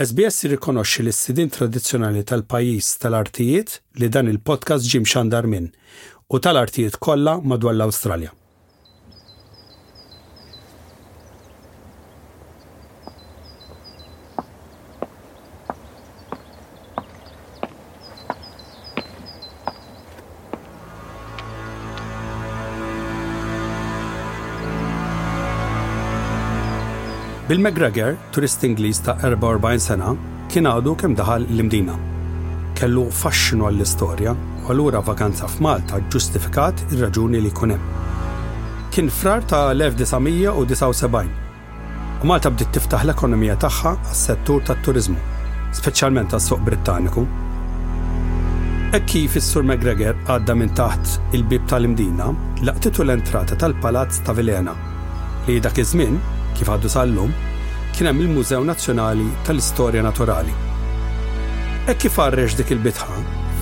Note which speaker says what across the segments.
Speaker 1: SBS jirrikonoxxi lis-sidien tradizzjonali tal-pajjiż tal-artijiet li dan il-podcast ġie mxandar minn u tal-artijiet kollha madwar l-Awstralja. Bill McGregor, turist Ingliż ta' 44 sena, kien għadu kemm daħal l-Imdina. Kellu faxxinu għall-istorja u allura vakanza f'Malta ġġustifikat ir-raġuni li jkun hemm. Kien frar ta' 1979 Malta bdiet tiftaħ l-ekonomija tagħha għas-settur tat-turiżmu, speċjalment għas-suq Brittaniku. Hekk kif is-Sur McGregor għadda minn taħt il-bieb tal-Imdina, laqtitu l-entrata tal-Palazz ta' Vilhena, li dak iż-żmien, kif għadu sal-lum, kien hemm il-Mużew Nazzjonali tal-Istorja Naturali. Hekk kif għarrex dik il-bitħa,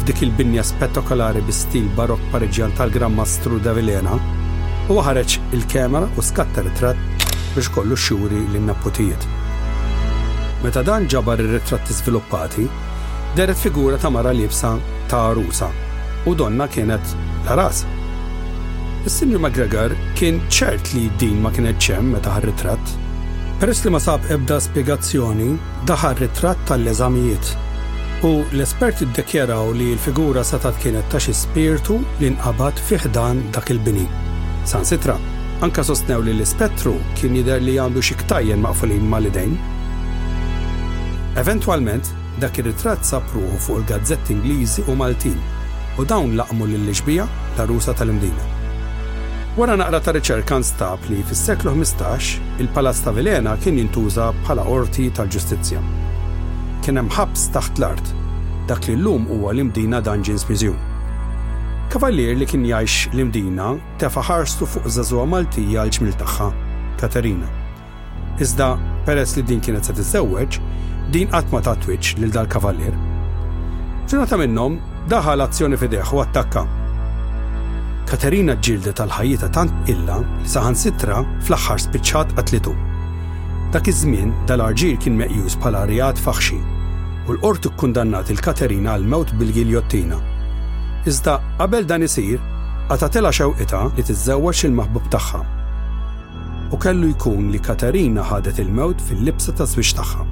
Speaker 1: f'dik il-binja spettakolari bi stil Barokk Pariġjan tal-Gran Mastru D'Avilena, huwa ħareġ il-kemera u skatta ritratt biex ikollu x'juri lin-neputijiet. Meta dan ġabar ir-ritratti żviluppati, dehret figura ta' mara liebsa ta' għarusa u donnha kienet bla ras. Is-Sinjur McGregor kien ċert li din ma kinetx hemm meta ħa r-ritratt, peress li ma sab ebda spjegazzjoni, Daħal ritratt għall-eżamijiet u l-esperti ddikjaraw li l-figura setgħet kienet ta' xi spirtu li nqabad fi ħdan dak il-bini. Sansitra, anke sostnew li l-ispettru kien jidher li għandu xi ktajjen maqfulin mal-idejn. Eventwalment, dak ir-ritratt sab ruħu fuq il-gazzetti Ingliżi u Maltin u dawn laqqmu lil Ixbija, l-għarusa tal-Imdina. Wara naqra ta' riċerka nstab li fis-seklu ħmistax, Il-Palazz ta' Vilhena kien jintuża bħala qorti tal-ġustizzja. Kien hemm ħabs taħt l-art, dak li llum huwa l-Imdina Dungeons Museum. Kavallier li kien jgħix l-Imdina tefa' ħarstu fuq żagħżugħa Maltija għall-ġmiel tagħha, Katerina. Iżda, peress li din kienet se tiżżewweġ, din qatt ma tat wiċċ lil dal-kavallier. F'ingħata minnhom, Daħal azzjoni f'idejh u attakka. Katerina ġġieldet għal ħajjitha tant b'qilla li saħansitra fl-aħħar spiċċat qatlitu. Dak iż-żmien, dal-arġiel kien meqjus bħala reat faħxi, u l-Qorti kkundannat lil Katerina għall-mewt bil-giljottina. Iżda, qabel dan isir, qatgħetilha xewqitha li tiżżewweġ lill-maħbub tagħha. u kellu jkun li Katerina ħadet il-mewt fil-libsa taż-żwieġ tagħha.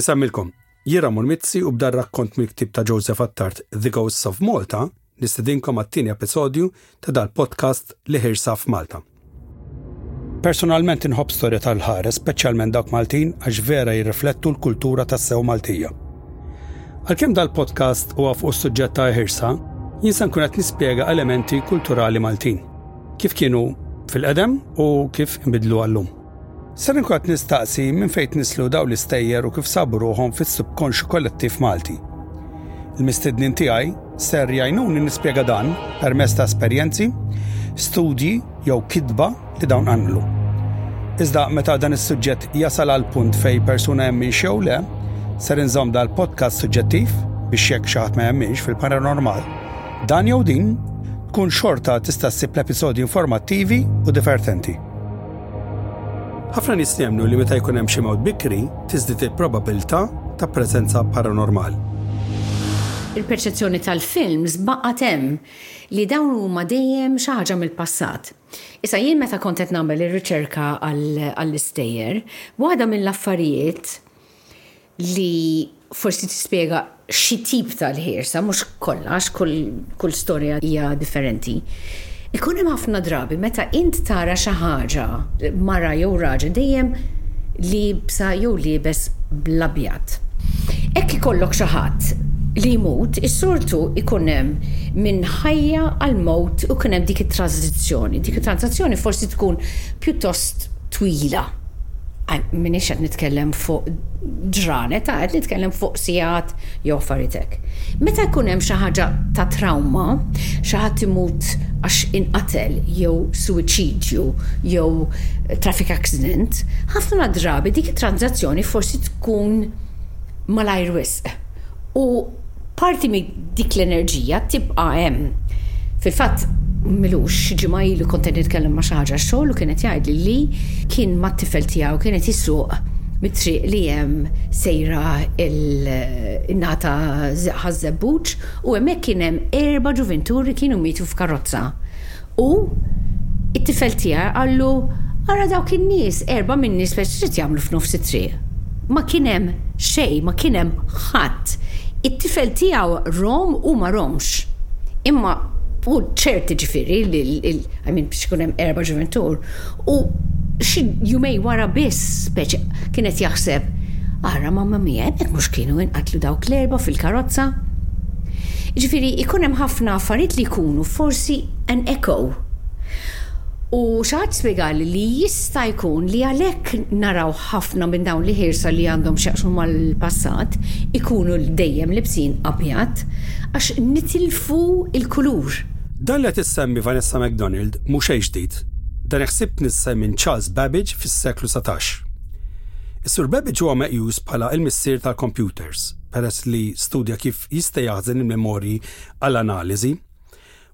Speaker 1: Insammilkom, jira Murmizzi u b'dar rakkont mill-ktib ta' Joseph Attard The Ghosts of Malta Nistedinkom għat-tieni episodju ta' dal-podcast li ħirsa f'Malta. Personalment inħobb storja tal-ħares, speċjalment dawk Maltin għax vera jirriflettu l-kultura tas-sew Maltija. Għalkemm dal-podcast huwa fuq is-suġġett ta' ħirsa, jinsa nkun qed nispjega elementi kulturali Maltin, kif kienu fil-qedem u kif inbidlu għallum. Ser inkun qed nistaqsi minn fejn tnisslu dawn l-istejjer u kif sabu ruħhom fis-subkonxju kollettiv Malti. Il-mistednin tiegħi ser jgħinuni nispjega dan permezz ta' esperjenzi, studji jew kitba li dawn qanqlu. Iżda meta dan is-suġġett jasal għal punt fejn persuna jemminx jew le, ser inżomm dal-podcast suġġettiv biex jekk xi ħadd ma jemminx fil-paranormal, dan jew din tkun xorta tista' ssib l-episodji informattivi u divertenti. Ħafna nies jemmnu li meta jkun hemm xi mewt bikri, tiżdied il-probabbiltà ta' preżenza paranormali.
Speaker 2: Il-perċezzjoni tal-films baqgħet hemm li dawn huma dejjem xi ħaġa mill-passat. Issa jien meta kont qed nagħmel ir-riċerka għall-istejjer, waħda mill-affarijiet, li forsi tispjega xi tip tal-ħirsa, mhux kollax, kull storja hija differenti. Ikun hemm ħafna drabi meta int tara xi ħaġa, mara jew raġel dejjem liebsa jew liebes bl-abjad. Hekk ikollok xi ħadd li jmut, is-soltu jkun hemm minn ħajja għal mewt u jkun hemm dik it-tranżizzjoni. Dik it-tranżizzjoni forsi tkun pjuttost twila. Minix qed nitkellem fuq ġranet, ta' qed nitkellem fuq sigħat jew affaritek. Meta jkun hemm xi ħaġa ta' trawma, xi ħadd imut għax inqatel jew suwiċidju jew traffic accident, ħafna drabi dik it-tranżazzjoni forsi tkun malajr wisq u Parti minn dik l-enerġija tibqa' hemm. Fil-fatt, m'ilux xi ġimgħa ilu kont qed nitkellem ma' xi ħaġa għax-xogħol u kien qed jgħidli li kien mat-tifel tiegħu kien qed isuq mit-triq li hemm sejra in-naħa ta' Ħaż-Żebbuġ u hemmhekk kien hemm erba' ġuvinturi kienu mietu f'karozza. U it-tifel tiegħi qallu, Ara dawk in-nies, erba' min-nies biex x'qed jagħmlu f'nofs it-triq? Ma kien hemm xejn, ma kien hemm ħadd. It-tifel tiegħu rom u ma romx. Imma hu ċert jiġifieri li, I mean biex ikun hemm erba' ġuventur. U xi jumej wara biss speċi kien qed jaħseb, ara mamma mia hekk mhux kienu inqatlu dawk l-erba' fil-karozza. Ġifieri jkun hemm ħafna affarijiet li jkunu forsi an echo. U xi ħadd spjegali li jista' jkun li għalhekk naraw ħafna minn dawn li ħirsa li għandhom x'jaqsmu mal-passat ikunu dejjem libsin abjad għax nitilfu l-kulur.
Speaker 1: Dan li qed issemmi Vanessa McDonald mhu xejn ġdid. Dan il-ħsieb tnissel minn Charles Babbage fis-seklu satax. Is-Sur Babbage huwa meqjus bħala il-missier tal-kompjuters peress li studja kif jista' jaħżen il-memorji għal analiżi.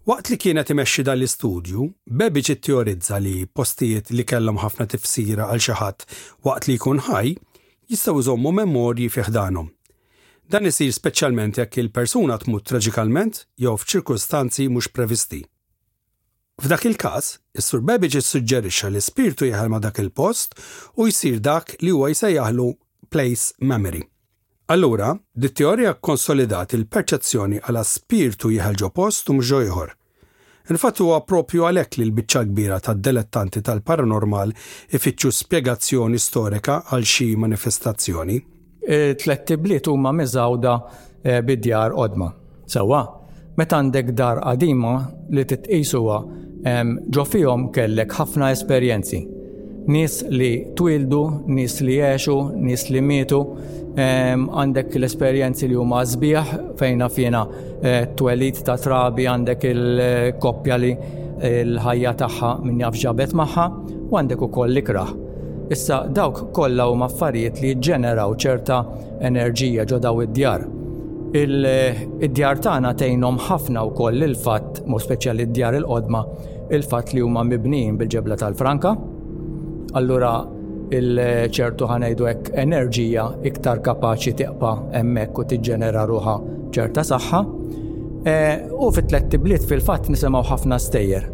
Speaker 1: Waqt li kien qed imexxi dan l-istudju, Babbage itteorizza li postijiet li kellhom ħafna tifsira għal xi ħadd waqt li jkun ħaj jistgħu jżommu memorji fi ħdanhom. Dan isir speċjalment jekk il-persuna tmut traġikalment jew f'ċirkustanzi mhux previsti. F'dak il-każ, is-Sur Babbage issuġġerixxa li spirtu jeħel ma' dak il-post u jsir dak li huwa jsejjaħlu place memory. Allura, dit-teorija kkonsolidat il-perċezzjoni għala spirtu jeħel ġo post u mhux ġo ieħor, Il-fatt huwa proprju għalhekk li l-biċċa kbira tad-delettanti tal-paranormal ifittxu spjegazzjoni storika għal xi manifestazzjoni.
Speaker 3: It-tlett ibliet huma miżgħuda bi djar qodma. Sewwa, meta għandek dar qadima li titqisuha ġo fihom kellek ħafna esperjenzi. Nies li twildu, nies li għexu, nies li mietu, ehm, għandek l-esperjenzi li huma sbieħ fejna fjena eh, twelid ta' trabi għandek il-koppja li eh, l-ħajja tagħha minn jaf ġabet magħha u għandek ukoll l-ikraħ. Issa dawk kollha huma affarijiet li ġġeneraw ċerta enerġija ġo daw id-djar. Id-djar tagħna tgħinhom ħafna wkoll il-fatt, mhux speċjali d-djar il-qodma, Il-fatt li huma mibnijin bil-ġebla tal-franka, allura il-ċertu ħanejdu hekk enerġija iktar kapaċi tiqpa hemmhekk u tiġġenera ruħa ċerta saħħa. E, u fit-tlet tibliet fil-fatt nisimgħu ħafna stejjer.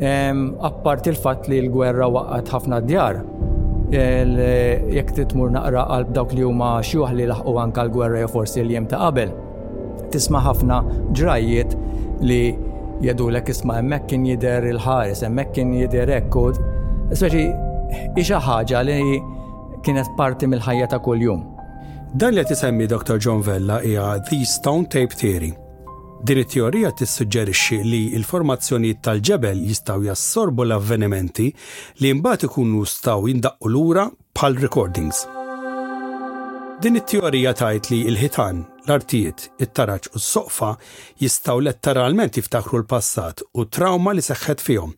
Speaker 3: Apparti l-fatt li l-gwerra waqgħet ħafna djar, jekk titmur naqra qalb dawk li huma xjuħ li laħqu anka l-gwerra jew forsi l-jiem ta' qabel. Tisma' ħafna ġrajjiet li jedulek isma' hemmhekk kien jidher il-ħares, hemmhekk kien jidher hekk u speċi xi ħaġa li kienet parti mill-ħajja ta' kuljum.
Speaker 1: Dan li qed isemmi Dr. John Vella hija The Stone Tape Theory. Din it-teorija tissuġġerixxi li l-formazzjonijiet tal-ġebel jistgħu jassorbu l-avvenimenti li mbagħad ikunu staw jindaqqu lura bħal recordings. Din it-teorija tgħid li l-ħitan, l-artijiet, it-taraġ u s-soqfa jistgħu letteralment jiftakru l-passat u trauma li seħħet fihom.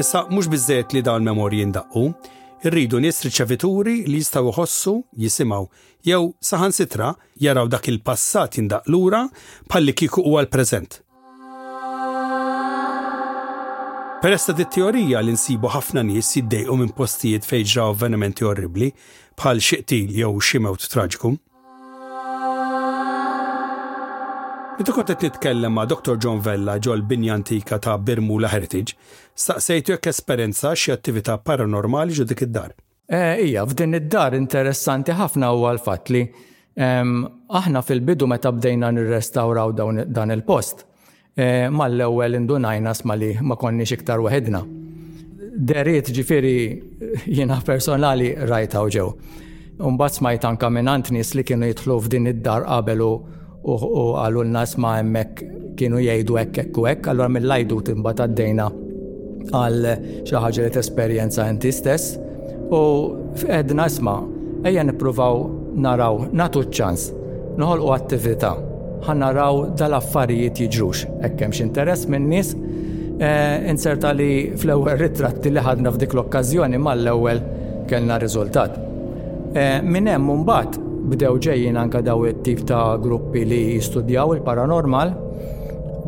Speaker 1: Issa mhux biżżejjed li dawn memorji ndaqqu, irridu nies riċevituri li jistgħu jħossu, jisimgħu jew saħansitra jaraw dak il-passat jindaq lura bħalli kieku huwa l-preżent. Peress ta' dit-teorija li nsibu ħafna nies jiddejqu minn postijiet fejn ġraw avvenimenti orribbli, bħal xi qtil jew xi mewt traġiku. Meta kont qed nitkellem ma' Dr. John Vella ġol-binja antika ta' Birmula Heritage, staqsejtu jekk esperenza xi attività paranormali ġo dik id-dar.
Speaker 3: Eh, ija, f'din id-dar interessanti ħafna huwa l-fatt li aħna fil-bidu meta bdejna nirrestawraw dan il-post, eh, mal-ewwel indunajna sma li ma konniex iktar waħedna. Deriet ġifiri jiena personali rajt ġew. Umbat smajt anka minn nies li kienu jidħlu f'din id-dar qabelu U għalu n-nas ma' emmek kienu jgħidu hekk hekk u hekk, allura mill-lajdu timba taddejna għal xi ħaġa li tesperjenza inti stess u f'edna isma' ejja nippruvaw naraw natu ċ-ċans noħolqu attività ħan naraw dal-affarijiet jiġrux hekk hemm x'interess minn nies eh, inserta li fl-ewwel ritratti li ħadna f'dik l-okkażjoni mal-ewwel kellna riżultat. Eh, minn hemm mbagħad bdew ġejjin anka daw it-tip ta' gruppi li jistudjaw il-paranormal.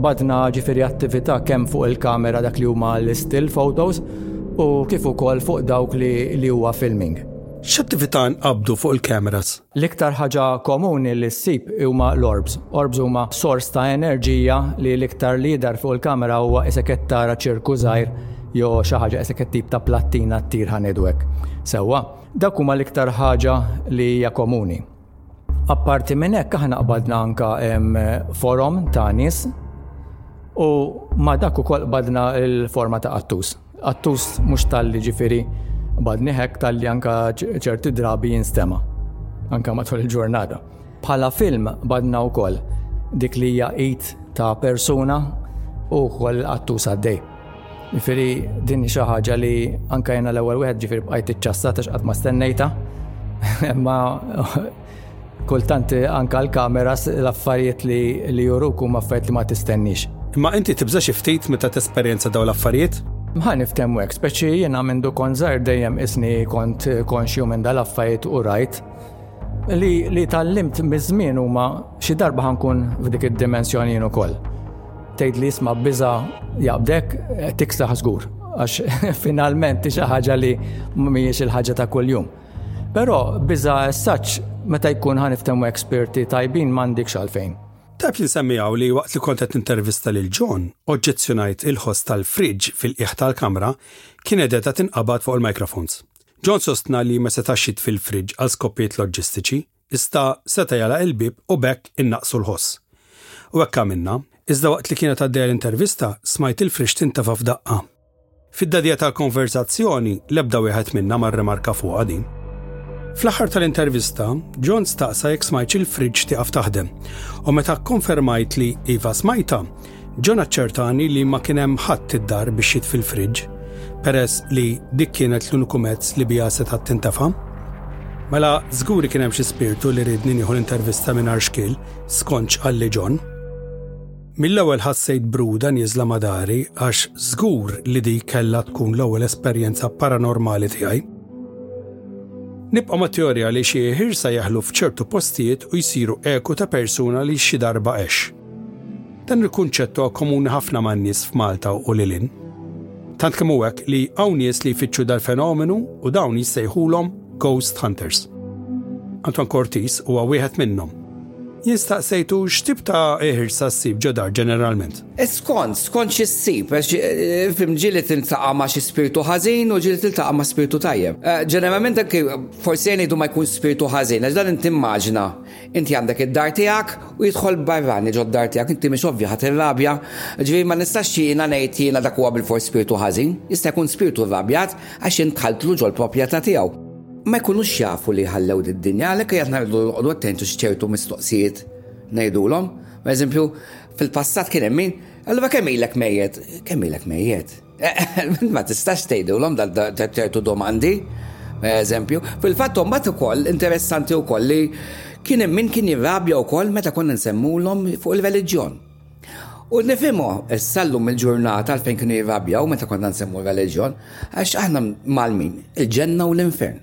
Speaker 3: Badna ġifiri attività kemm fuq il-kamera dak li huma l-still photos u kif ukoll fuq dawk li huwa filming.
Speaker 1: X'attività nqabdu fuq il-kameras?
Speaker 3: L-iktar ħaġa komuni li ssib huma l-orbs. Orbs huma sors ta' enerġija li l-iktar li jidher fuq il-kamera huwa isek tara ċirku żgħir jew xi ħaġa isek tip ta' plattina ttir ħanedwek. Sewwa. Dawk huma l-iktar ħaġa li hija komuni. Apparti minn hekk aħna qbadna anka forom ta' nies u ma dak ukoll qbadna l-forma ta' qattus. Qattus mhux tal-li ġifieri badni hekk tal-li anka ċerti drabi jinstema' anka matul il-ġurnata. Bħala film badna wkoll dik li hija id ta' persuna u wkoll qattus għaddej. Ġifieri din xi ħaġa li anke jiena l-ewwel wieħed ġifieri bqajt iċċassat għax qatt ma stennejta. Imma kultant anke l-kamera l-affarijiet li li juruk huma affarijiet li ma tistenniex.
Speaker 1: Imma inti tibża xi ftit meta tesperjenza dawn l-affarijiet?
Speaker 3: Mħan niftem hekk, speċi jiena minn du kont żgħir dejjem isni kont konxju minn dal-affarijiet u rajt li li tal-limt miż-żmien huma xi darba ħankun f'dik id-dimensjoni ukoll. Tgħid li jisma' biża' jaqbdek tiksaħ żgur għax finalment xi ħaġa li mhijiex il-ħaġa ta' kuljum. Però biża saċ meta jkun ħaniftemu eksperti tajbin m'għandikx għalfejn.
Speaker 1: Tajb nsemmijaw li waqt li kont qed intervista lil John, oġġezzjonajt il-ħoss tal-friġġ fil-qiegħ tal-kamra kien edeta tinqabad fuq il-microphones. John sostna li ma setax jitfi l-friġġ għal skopijiet loġġistiċi, iżda seta' jagħlaq il-bieb u b'hekk innaqqsu l-ħoss. U hekk għamilna, iżda waqt li kienet għaddejja l-intervista, smajt il-frix tintefa' f'daqqa. Fid-dadja tal-konverżazzjoni, l-ebda wieħed minna ma rrimarka fuqha din. Fl-aħħar tal-intervista, John staqsa jekk smajtx il-fridge tieqaf taħdem, u meta kkonfermajt li iva smajtha, John aċċertani li ma kien hemm ħadd id-dar biex jitfi l-fridge, peress li dik kienet l-uniku mezz li biha setgħet tintefa'. Mela żguri kien hemm xi spirtu li riedni nieħu l-intervista mingħajr xkiel, skont x'qalli John. Mill-ewwel ħassejt bruda nieżla ma' dari għax żgur li dik kellha tkun l-ewwel esperjenza paranormali tiegħi. Nibqa' mat-teorija li xi ħirsa jeħlu f'ċertu postijiet u jsiru eku ta' persuna li xi darba għex. Dan il-kunċett huwa komuni ħafna man-nies f'Malta u lil hinn. Tant kemm hu hekk li hawn nies li jfittxu dal-fenomenu u dawn jissejħulhom ghost hunters. Anton Cortis huwa wieħed minnhom. Jien staqsejtu x'tip ta' ħirsa ssib ġo dar ġeneralment.
Speaker 4: Skont, skont xi ssib, għax eh, fim ġieli tiltaqa' ma' xi spirtu ħażin u ġieli tiltaqa' ma' spirtu tajjeb. Eh, ġeneralment anke forsi ngħidu ma jkun spirtu ħażin, għax dan inti immaġna Inti għandek id-dar tiegħek u jidħol barrani ġod-dar tiegħek, inti mhix ovvja ħa tirrabja. Jiġifieri ma nistax jiena ngħid jiena dak huwa bilfors spirtu ħażin, jista' jkun spirtu rrabjat għax int dħaltlu ġol-proprjetà tiegħu. Ma jkunux jafu li ħallew did-dinja, għalhekk ejja rridu noqogħdu attenti x'ċertu mistoqsijiet ngħidulhom. Pereżempju, fil-passat kien hemm min, Allura kemm ilek mejjet? Kemm ilek mejjet? Ma tistax tgħidulhom dal ċertu domandi, eżempju. Fil-fatt mbagħad ukoll interessanti wkoll li kien hemm min kien jirrabja wkoll meta konna nsemmulhom fuq il-reliġjon. U nifhimha issa llum il-ġurnata għalfejn kienu jirrabjaw meta konna nsemmu r-reliġjon, għax aħna mal-min? Il-ġenna u l-infern.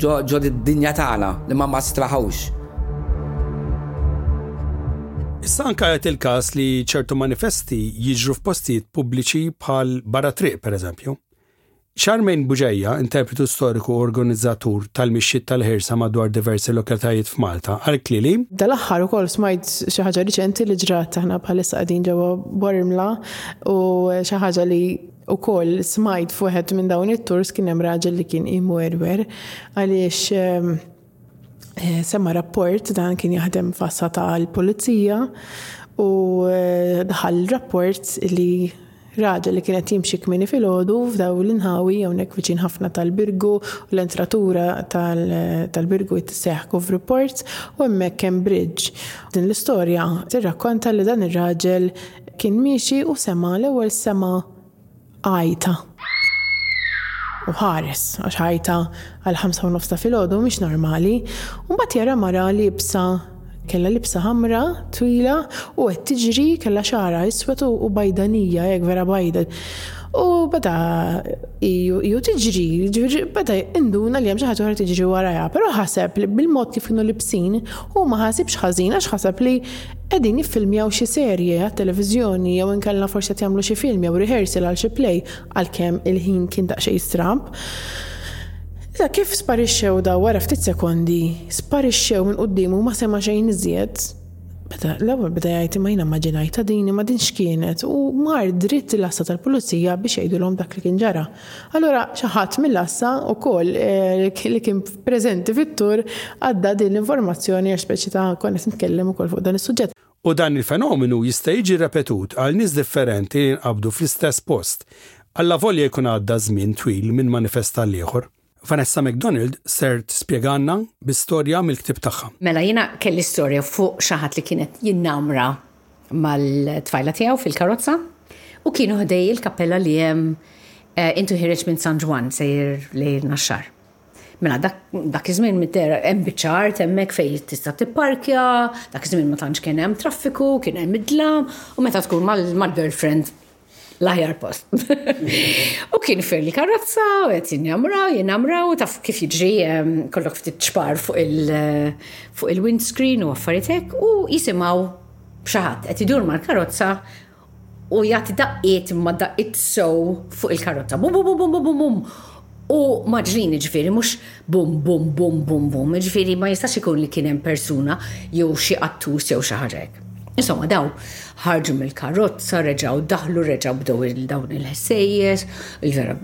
Speaker 4: Ġo ġo d-dinja tagħna li ma ma straħux.
Speaker 1: Issa anke qed il-każ li ċertu manifesti jiġru f'postijiet pubbliċi bħal barra triq pereżempju. Charmaine Buġeja, interpretu storiku u organizzatur tal-mixjiet tal-ħirsa madwar diversi lokalitajiet f'Malta, għalkli li
Speaker 5: Dal-aħħar ukoll smajt xi ħaġa riċenti li ġrat aħna bħalissa qegħdin ġewwa Bormla u xi ħaġa li Ukoll smajt f'wieħed minn dawn it-tours kien hemm raġel li kien imwerwer għaliex ehm, eh, semma rapport dan kien jaħdem fassa tal-pulizija u eh, daħal rapport li raġel li kienet jimxi kmini fil-ħodu f'daw l-inħawi hawnhekk viċin ħafna tal-birgu u l-entratura tal-birgu jtisseħ kuf reports u hemmhekk hemm bridge. Din l-istorja tirrakkonta li dan ir-raġel Kien miexi u sema' l-ewwel sema' għajta. U ħares, għax għajta għal ħamsa u nofs ta' filgħodu mhix normali. U mbagħad jara mara liebsa kellha libsa ħamra twila u qed tiġri kellha xagħarha iswed u bajdanija hekk vera bajda. U beda iju tiġri, ġifieri beda induna li hemm xi ħaġa oħra tiġri warajha, però ħaseb li bil-mod kif kienu libsin hu ma ħasibx ħażin għax ħaseb li Qegħdin jiffilmjaw xi serje għat-televiżjoni jew inkella forsi qed jagħmlu xi film jew rehearsal għal xi play, għalkemm il-ħin kien daqsxejn stramb. Iżda kif sparixxew dawn wara ftit sekondi, sparixxew minn quddiemu u ma sema' xejn iżjed. Beda, l-ewwel beda jgħid imma jiena mmaġinajtha din imma din x'kienet u mar dritt il-għassa tal-pulizija biex jgħidulhom dak li kien ġara. Allura xi ħadd mill-għassa wkoll eh, li kien preżenti fit-tur għadda din l-informazzjoni għax speċi ta' konna nitkellem ukoll fuq dan is-suġġett.
Speaker 1: U dan il-fenomenu jista' jiġi repetut għal nies differenti li jinqabdu fl-istess post, allavolja jkun għadda żmien twil minn manifest għall-ieħor. Vanessa McDonald ser tispjegalna bi storja mill-ktieb tagħha.
Speaker 2: Mela jiena kelli storja fuq xi ħadd li kienet jinnamra mal-tfajla tiegħu fil-karozza u kienu ħdej il-kappella li hemm eh, intu ħireġ minn San Ġwan sejr li naxxar. Mela dak iż-żmien mittera hemm biċċar temmek fejn tista' tipparkja, dak iż-żmien ma tantx kien hemm traffiku, kien hemm id-dlam u meta tkun mal-girlfriend l-aħjar post. u kien fir li karozza, u għet jinnamraw, jinnamraw, taf kif jġri kollok ftit ċpar fuq il-windscreen u għaffaritek, u jisimaw bxaħat, għet jidur ma' karozza u jgħati daqqiet ma' daqqiet sow fuq il-karozza. Bum, bum, bum, bum, bum, bum. U maġrin, jiġifieri mhux bum bum bum bum bum, jiġifieri ma jistax ikun li kien hemm persuna jew xi qattus jew xi ħaġa hekk. Insomma, daw ħarġu mill-karozza, reġaw daħlu, reġaw bdew il-dawn il-ħsejjes, il-vera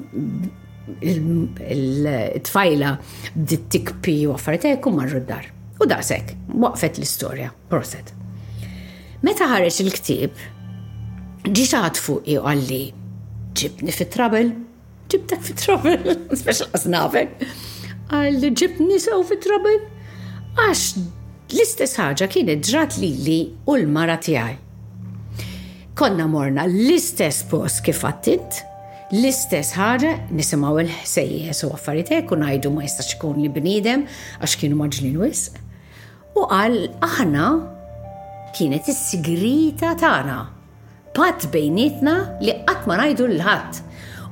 Speaker 2: il-tfajla bdiet tikpi u affaritek u marru d-dar. U daqshekk, waqfet l-istorja, proset. Meta ħareġ il-ktieb, ġi xaħat fuqi għalli ġibni fit-trouble. Ġibtek fi trouble, speċa laqas nafek. Għal ġibni sew fi trouble? Għax l-istess ħaġa kienet ġrat li li u l-mara tiegħi. Konna morna l-istess post kif għattint, L-istess ħaġa nisimaw il-ħsejjes u għaffarite kun għajdu ma jistax ikun li bnidem għax kienu maġlin wisq. U għal aħna kienet is-sigrita tagħna. Patt bejnietna li qatt ma ngħidu lil ħadd.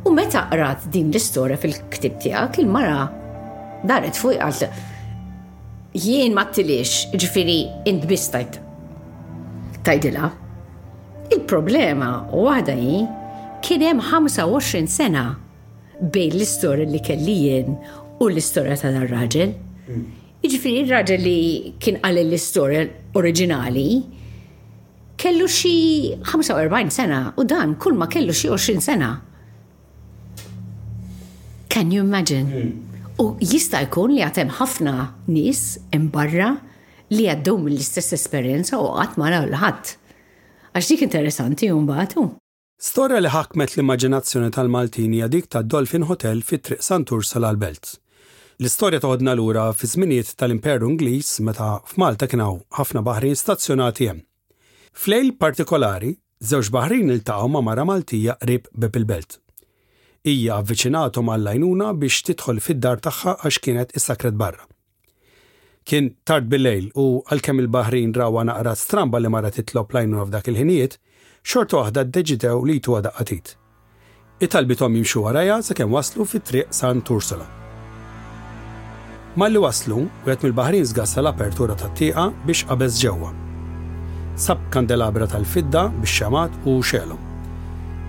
Speaker 2: U meta qrat din l-istorja fil-ktieb tiegħek, il-mara daret fuq għalt jien ma tilix, ġifiri int biss tajt. Tajdila. Il-problema u għada hi kien hemm 25 sena bejn l-istorja li kelli jien u l-istorja ta' dar raġel. Ġifiri, il-raġel li kien għal l-istorja oriġinali, Kellu xi 45 sena u dan kull ma kellu xi 20 sena. Can you imagine? Hmm. U jista' jkun li għatem ħafna nis imbarra li għaddew mill-istess esperjenza u qatt ma raw l-ħadd. Għax dik interessanti jumbat.
Speaker 1: Storja li ħakmet l-immaġinazzjoni tal-Maltin hija dik tad-Dolphin Hotel fi Triq Sant'Urso L-Għal Belt. L-istorja toħodna lura fiż-żminijiet tal-Imperu Ingliż meta f'Malta kien hawn ħafna baħrin stazzjonati hemm. F'lejl partikolari, żewġ baħrin iltaqgħu ma' mara Maltija qrib bieb il-belt. Hija avviċinathom għall-għajnuna biex tidħol fid-dar tagħha għax kienet issakret barra. Kien tard bil-lejl u għalkemm il-baħrin rawha naqra stramba li mara titlob l-għajnuna f'dak il-ħinijiet, xorta waħda ddeċidew li jtuha daqqa t'id. Hi talbithom jimxu warajha sakemm waslu fi Triq Sant' Ursula. Malli waslu, wieħed mill-baħrin żgassa l-apertura tat-tieqa biex qabeż ġewwa. Sab kandelabra tal-fidda bix-xemgħat u xegħelhom.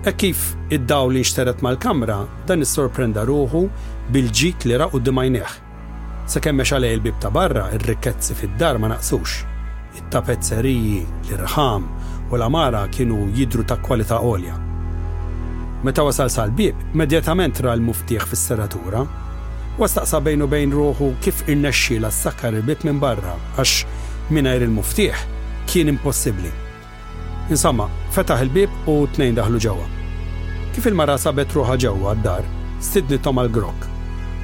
Speaker 1: Hekk kif id-dawl inxtered mal-kamra, dan issorprenda ruħu bil-ġid li ra quddiem għajnejh. Sakemm mexa lejn il-bieb ta' barra, ir-rikkezzi fid-dar ma naqsux. It-tapezzeriji, l-irħam, u l-għamara kienu jidhru ta' kwalità għolja. Meta wasal sal-bieb, immedjatament ra l-muftieħ fis-serratura. Huwa staqsa bejn u bejn ruħu kif irnexxielha ssakkar il-bieb minn barra, għax mingħajr il-muftieħ kien impossibbli. Insomma, fetaħ il-bieb u t-tnejn daħlu ġewwa. Kif il-mara sabet ruħha ġewwa d-dar, stiednithom għal grokk,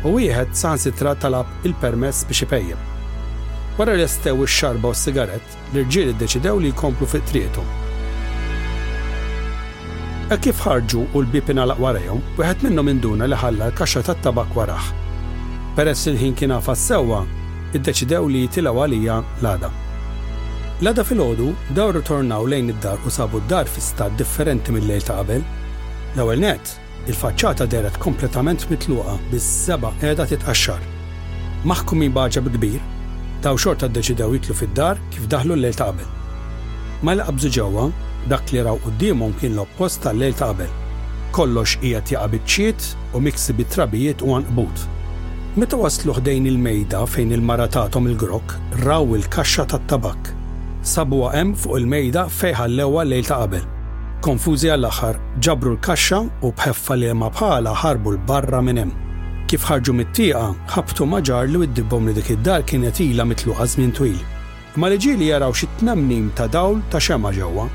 Speaker 1: u wieħed saħansitra talab il-permess biex ipejjem. Wara li lestew ix-xarba u s-sigarett, l-irġiel iddeċidew li jkomplu fi triqthom. Hekk kif ħarġu u l-bieb ingħalaq warajhom, wieħed minnhom induna li ħalla l-kaxxa tat-tabakk warah. Peress li l-ħin kien għafas sewwa, iddeċidew li jitilgħu għaliha l-għada. L-għada filgħodu, dawn rritornaw lejn id-dar u sabu d-dar fi stat differenti mil-lejl ta' qabel. L-ewwel nett, Il-faċċata dehret kompletament mitluqa bis-seba' qiegħda titqaxxar. Maħkumin b'għaġeb kbir, dawn xorta ddeċidew jidħlu fid-dar kif daħlu l-lejl ta' qabel. Mela qabżu ġewwa, dak li raw quddiemhom kien l-oppost tal-lejl ta' qabel. Kollox qiegħed jaqa' biċċiet u miksi bi trabijiet u għanqbut. Meta waslu ħdejn il-mejda fejn il-mara tathom il-grokk, raw il-kaxxa tat-tabakk. Sabuha hemm fuq il-mejda fejn ħallewha l-lejl ta' qabel. Konfużi għall-aħħar, ġabru l-kaxxa u b'ħeffa liema bħalha ħarbu 'l barra minn hemm. Kif ħarġu mit-tieqa, ħabbtu ma' ġar li widdibhom li dik id-dar kienet ilha mitluqa żmien twil. Imma li ġieli jaraw xi tnamnim ta' dawl ta' xemgħa ġewwa.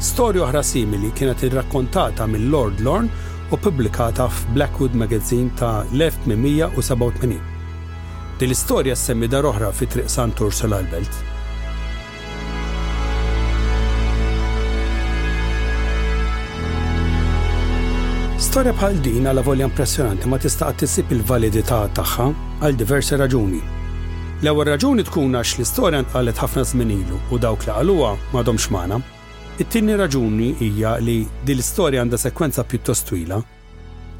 Speaker 1: Storja oħra simili kienet irrakkontata minn Lord Lorne u ppubblikata f'Blackwood Magazine ta' l-1887. Din l-istorja ssemmi dar oħra fi Triq Sant Ursula l-Belt. Storja bħal din, għalavolja impressjonanti, ma tista' qatt issib il-validità tagħha għal diversi raġuni. L-ewwel raġuni tkun għax l-istorja ntqalet ħafna żmien ilu u dawk li qaluha m'għadhomx magħna. It-tieni raġuni hija li din l-istorja għandha sekwenza pjuttost twila.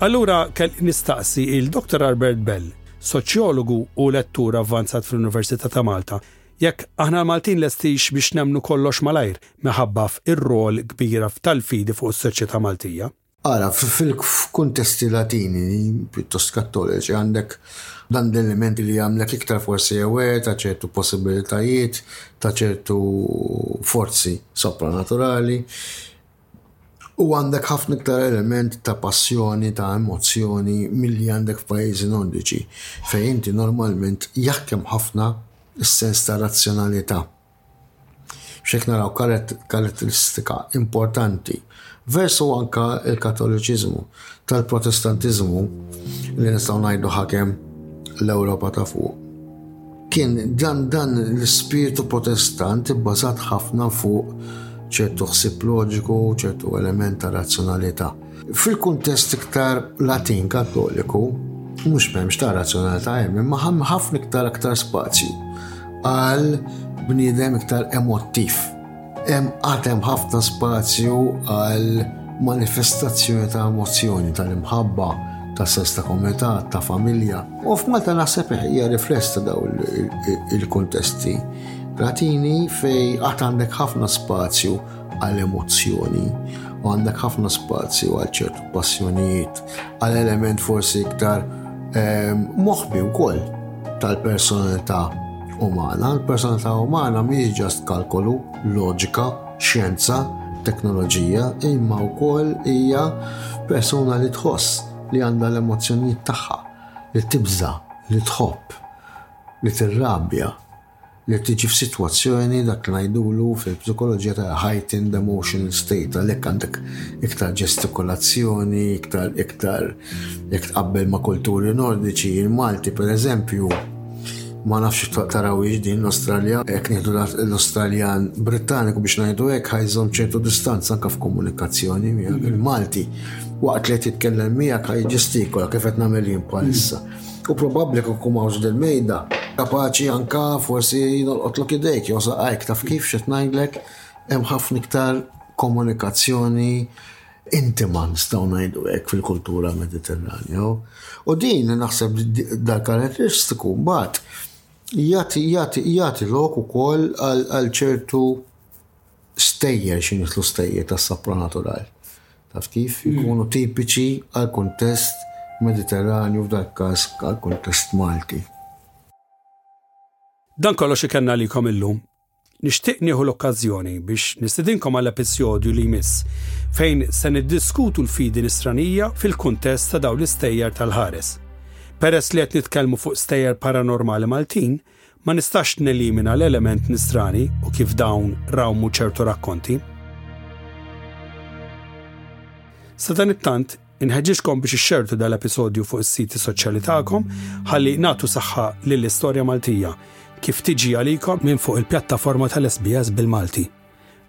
Speaker 1: Allura kell nistaqsi il-Dr. Albert Bell, soċjologu u lettur avvanzat fl-Università ta' Malta, Jekk aħna l-Maltin lestix biex nemmnu kollox malajr minħabba f' ir-rol kbira f' tal-fidi fuq is-soċjetà Maltija.
Speaker 6: Ara, f' f'kuntesti Latini pjuttost kattoliċi għandek dan l-element li jagħmlek iktar forsi aware ta' ċertu possibilitajiet, ta' ċertu forzi sopranaturali, U għandek ħafna iktar element ta' passjoni, ta' emozzjoni milli għandek f'pajjiżi nordiċi fejn inti normalment jaħkem ħafna s-sens ta' razzjonalità. X'hekk naraw karatteristika importanti versu anka l-Katoliċiżmu. tal-Protestantiżmu li nistgħu ngħidu ħakem l-Ewropa ta' fuq. Kien dan dan l-ispirtu protestant ibbażat ħafna fuq ċertu ħsib loġiku, ċertu element ta' razzjonalità. Fil-kuntest iktar Latin Kattoliku, mhux m'hemmx ta' razzjonalità hemm, imma ħafna iktar aktar spazju għal bniedem iktar emottiv Hemm għad hemm ħafna spazju għal manifestazzjoni ta' emozzjoni tal-imħabba ta' sens ta' komunità, ta' familja. U f'Malta naħseb hija riflessa daw il-kontesti. Latini fej għat għandek ħafna spazju għal emozzjoni u għandek ħafna spazju għal ċertu passjonijiet, għal element forsi iktar ehm, moħbi wkoll tal-personalità umana. Il-personalità umana mhijiex ġast kalkolu, loġika, xjenza, teknoloġija, imma wkoll hija persuna li tħoss li għandha l-emozzjonijiet tagħha, li tibża, li tħobb, li tirrabja, li tiġi f'sitwazzjoni dak li ngħidulu fil-psikoloġija ta' heightened emotional state, għalhekk għandek iktar ġestikulazzjoni, iktar iktar jekk tqabbel ma' kulturi nordiċi, il-Malti pereżempju Ma nafx tarawiex din l-Awstralja, hekk nieħdu l-Awstraljan Brittaniku biex ngħidu hekk ħajżhom ċertu distanza anke f'komunikazzjoni miegħek il-Malti. Waqt li titkellem miegħek ħajġestikola kif qed nagħmel jien bħalissa. U probabbli kif kum hawnx dil-mejda, kapaċi anka forsi jolqotlok idejk jew saqajk taf kif x'qed ngħidlek hemm ħafna iktar komunikazzjoni intima nistgħu ngħidu hekk fil-kultura Mediterranja. U din naħseb dal karatteristiku mbagħad jagħti lok ukoll għal ċertu stejjer xi nitlu stejjer tas-sapranatural. Taf kif hmm. ikunu tipiċi għal kuntest Mediterranju f'dak każ għal kuntest Malti.
Speaker 1: Dan kollox ikenna likom illum Nixtieq nieħu l-okkażjoni biex nistidinkom għal episodju li jmiss fejn se niddiskutu l-fidi nisranija fil-kuntest ta' dawn l-istejjer tal-ħares. Peress li qed nitkellmu fuq stejjer paranormali Maltin, ma nistax nelimina l-element nisrani u kif dawn rawmu ċertu rakkonti. Sadanittant, Inħeġġiġkom biex ixxertu dal-episodju fuq is-siti soċjali tagħkom ħalli nagħtu saħħa lill-istorja Maltija kif tiġi għalikom minn fuq il-pjattaforma tal-SBS bil-Malti.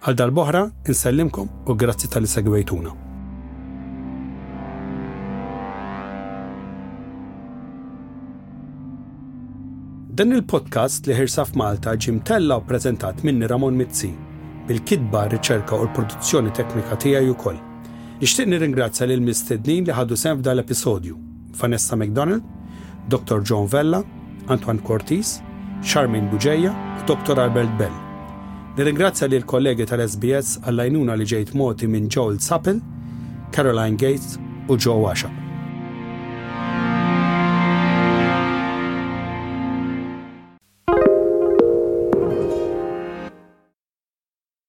Speaker 1: Għal dal-boħra, insellimkom u grazzi tal-li segwejtuna. Dan il-podcast li ħirsa f'Malta ġim tella u prezentat minni Ramon Mizzi, bil-kitba, riċerka u l-produzzjoni teknika tiegħi ukoll. Nixtieq nirringrazzja lill-mistednin li ħadu sehem f'dan l-episodju, Vanessa McDonald, Dottor John Vella, Antoine Cortis, Charmaine Bugeja u Dottor Albert Bell. Nirringrazzja lill-kollegi tal-SBS għall-għajnuna li ġejt mogħti minn Joel Sapel, Caroline Gates u Joe Washa.